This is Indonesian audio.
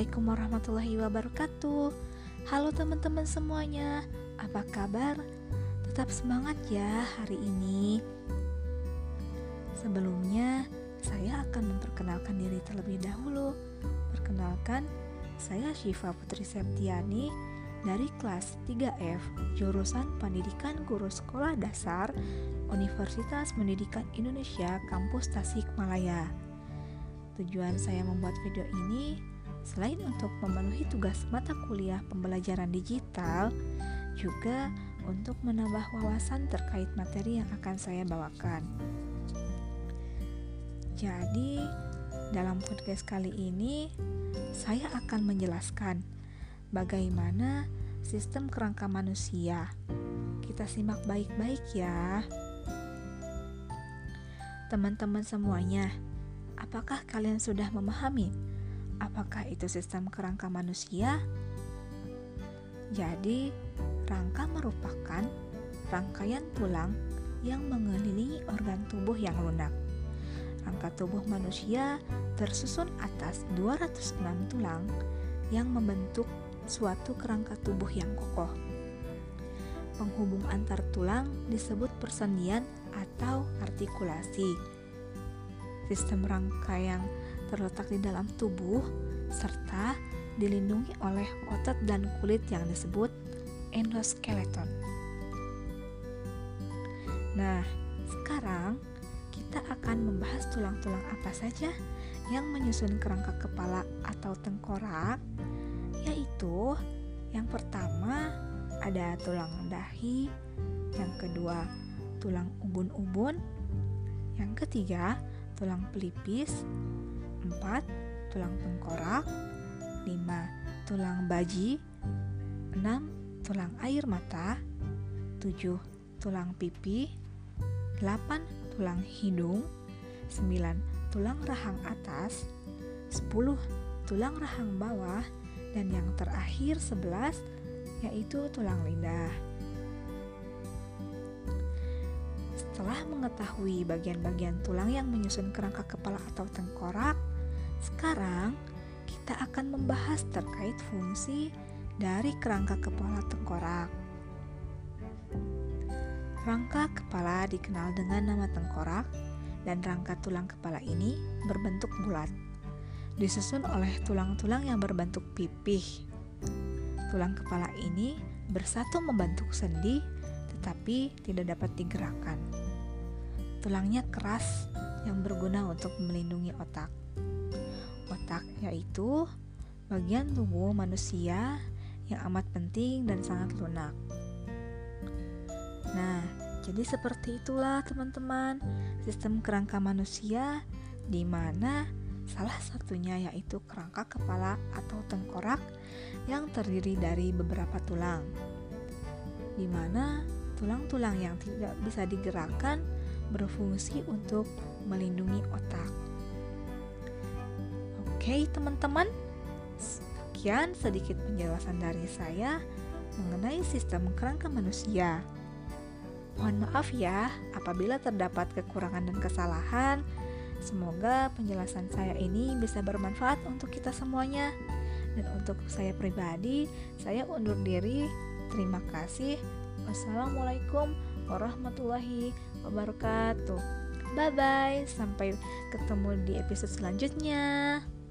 Assalamualaikum warahmatullahi wabarakatuh. Halo teman-teman semuanya, apa kabar? Tetap semangat ya hari ini. Sebelumnya, saya akan memperkenalkan diri terlebih dahulu. Perkenalkan, saya Syifa Putri Septiani dari kelas 3F, jurusan Pendidikan Guru Sekolah Dasar Universitas Pendidikan Indonesia Kampus Tasikmalaya. Tujuan saya membuat video ini Selain untuk memenuhi tugas mata kuliah pembelajaran digital, juga untuk menambah wawasan terkait materi yang akan saya bawakan. Jadi, dalam podcast kali ini, saya akan menjelaskan bagaimana sistem kerangka manusia. Kita simak baik-baik ya. Teman-teman semuanya, apakah kalian sudah memahami Apakah itu sistem kerangka manusia? Jadi, rangka merupakan rangkaian tulang yang mengelilingi organ tubuh yang lunak. Rangka tubuh manusia tersusun atas 206 tulang yang membentuk suatu kerangka tubuh yang kokoh. Penghubung antar tulang disebut persendian atau artikulasi. Sistem rangka yang terletak di dalam tubuh serta dilindungi oleh otot dan kulit yang disebut endoskeleton. Nah, sekarang kita akan membahas tulang-tulang apa saja yang menyusun kerangka kepala atau tengkorak, yaitu yang pertama ada tulang dahi, yang kedua tulang ubun-ubun, yang ketiga tulang pelipis, 4. Tulang tengkorak 5. Tulang baji 6. Tulang air mata 7. Tulang pipi 8. Tulang hidung 9. Tulang rahang atas 10. Tulang rahang bawah dan yang terakhir 11 yaitu tulang lidah. Setelah mengetahui bagian-bagian tulang yang menyusun kerangka kepala atau tengkorak, sekarang kita akan membahas terkait fungsi dari kerangka kepala tengkorak. Rangka kepala dikenal dengan nama tengkorak dan rangka tulang kepala ini berbentuk bulat. Disusun oleh tulang-tulang yang berbentuk pipih. Tulang kepala ini bersatu membentuk sendi tetapi tidak dapat digerakkan. Tulangnya keras yang berguna untuk melindungi otak otak, yaitu bagian tubuh manusia yang amat penting dan sangat lunak. Nah, jadi seperti itulah teman-teman sistem kerangka manusia di mana salah satunya yaitu kerangka kepala atau tengkorak yang terdiri dari beberapa tulang. Di mana tulang-tulang yang tidak bisa digerakkan berfungsi untuk melindungi otak. Oke, teman-teman. Sekian sedikit penjelasan dari saya mengenai sistem kerangka manusia. Mohon maaf ya apabila terdapat kekurangan dan kesalahan. Semoga penjelasan saya ini bisa bermanfaat untuk kita semuanya. Dan untuk saya pribadi, saya undur diri. Terima kasih. Wassalamualaikum warahmatullahi wabarakatuh. Bye bye, sampai ketemu di episode selanjutnya.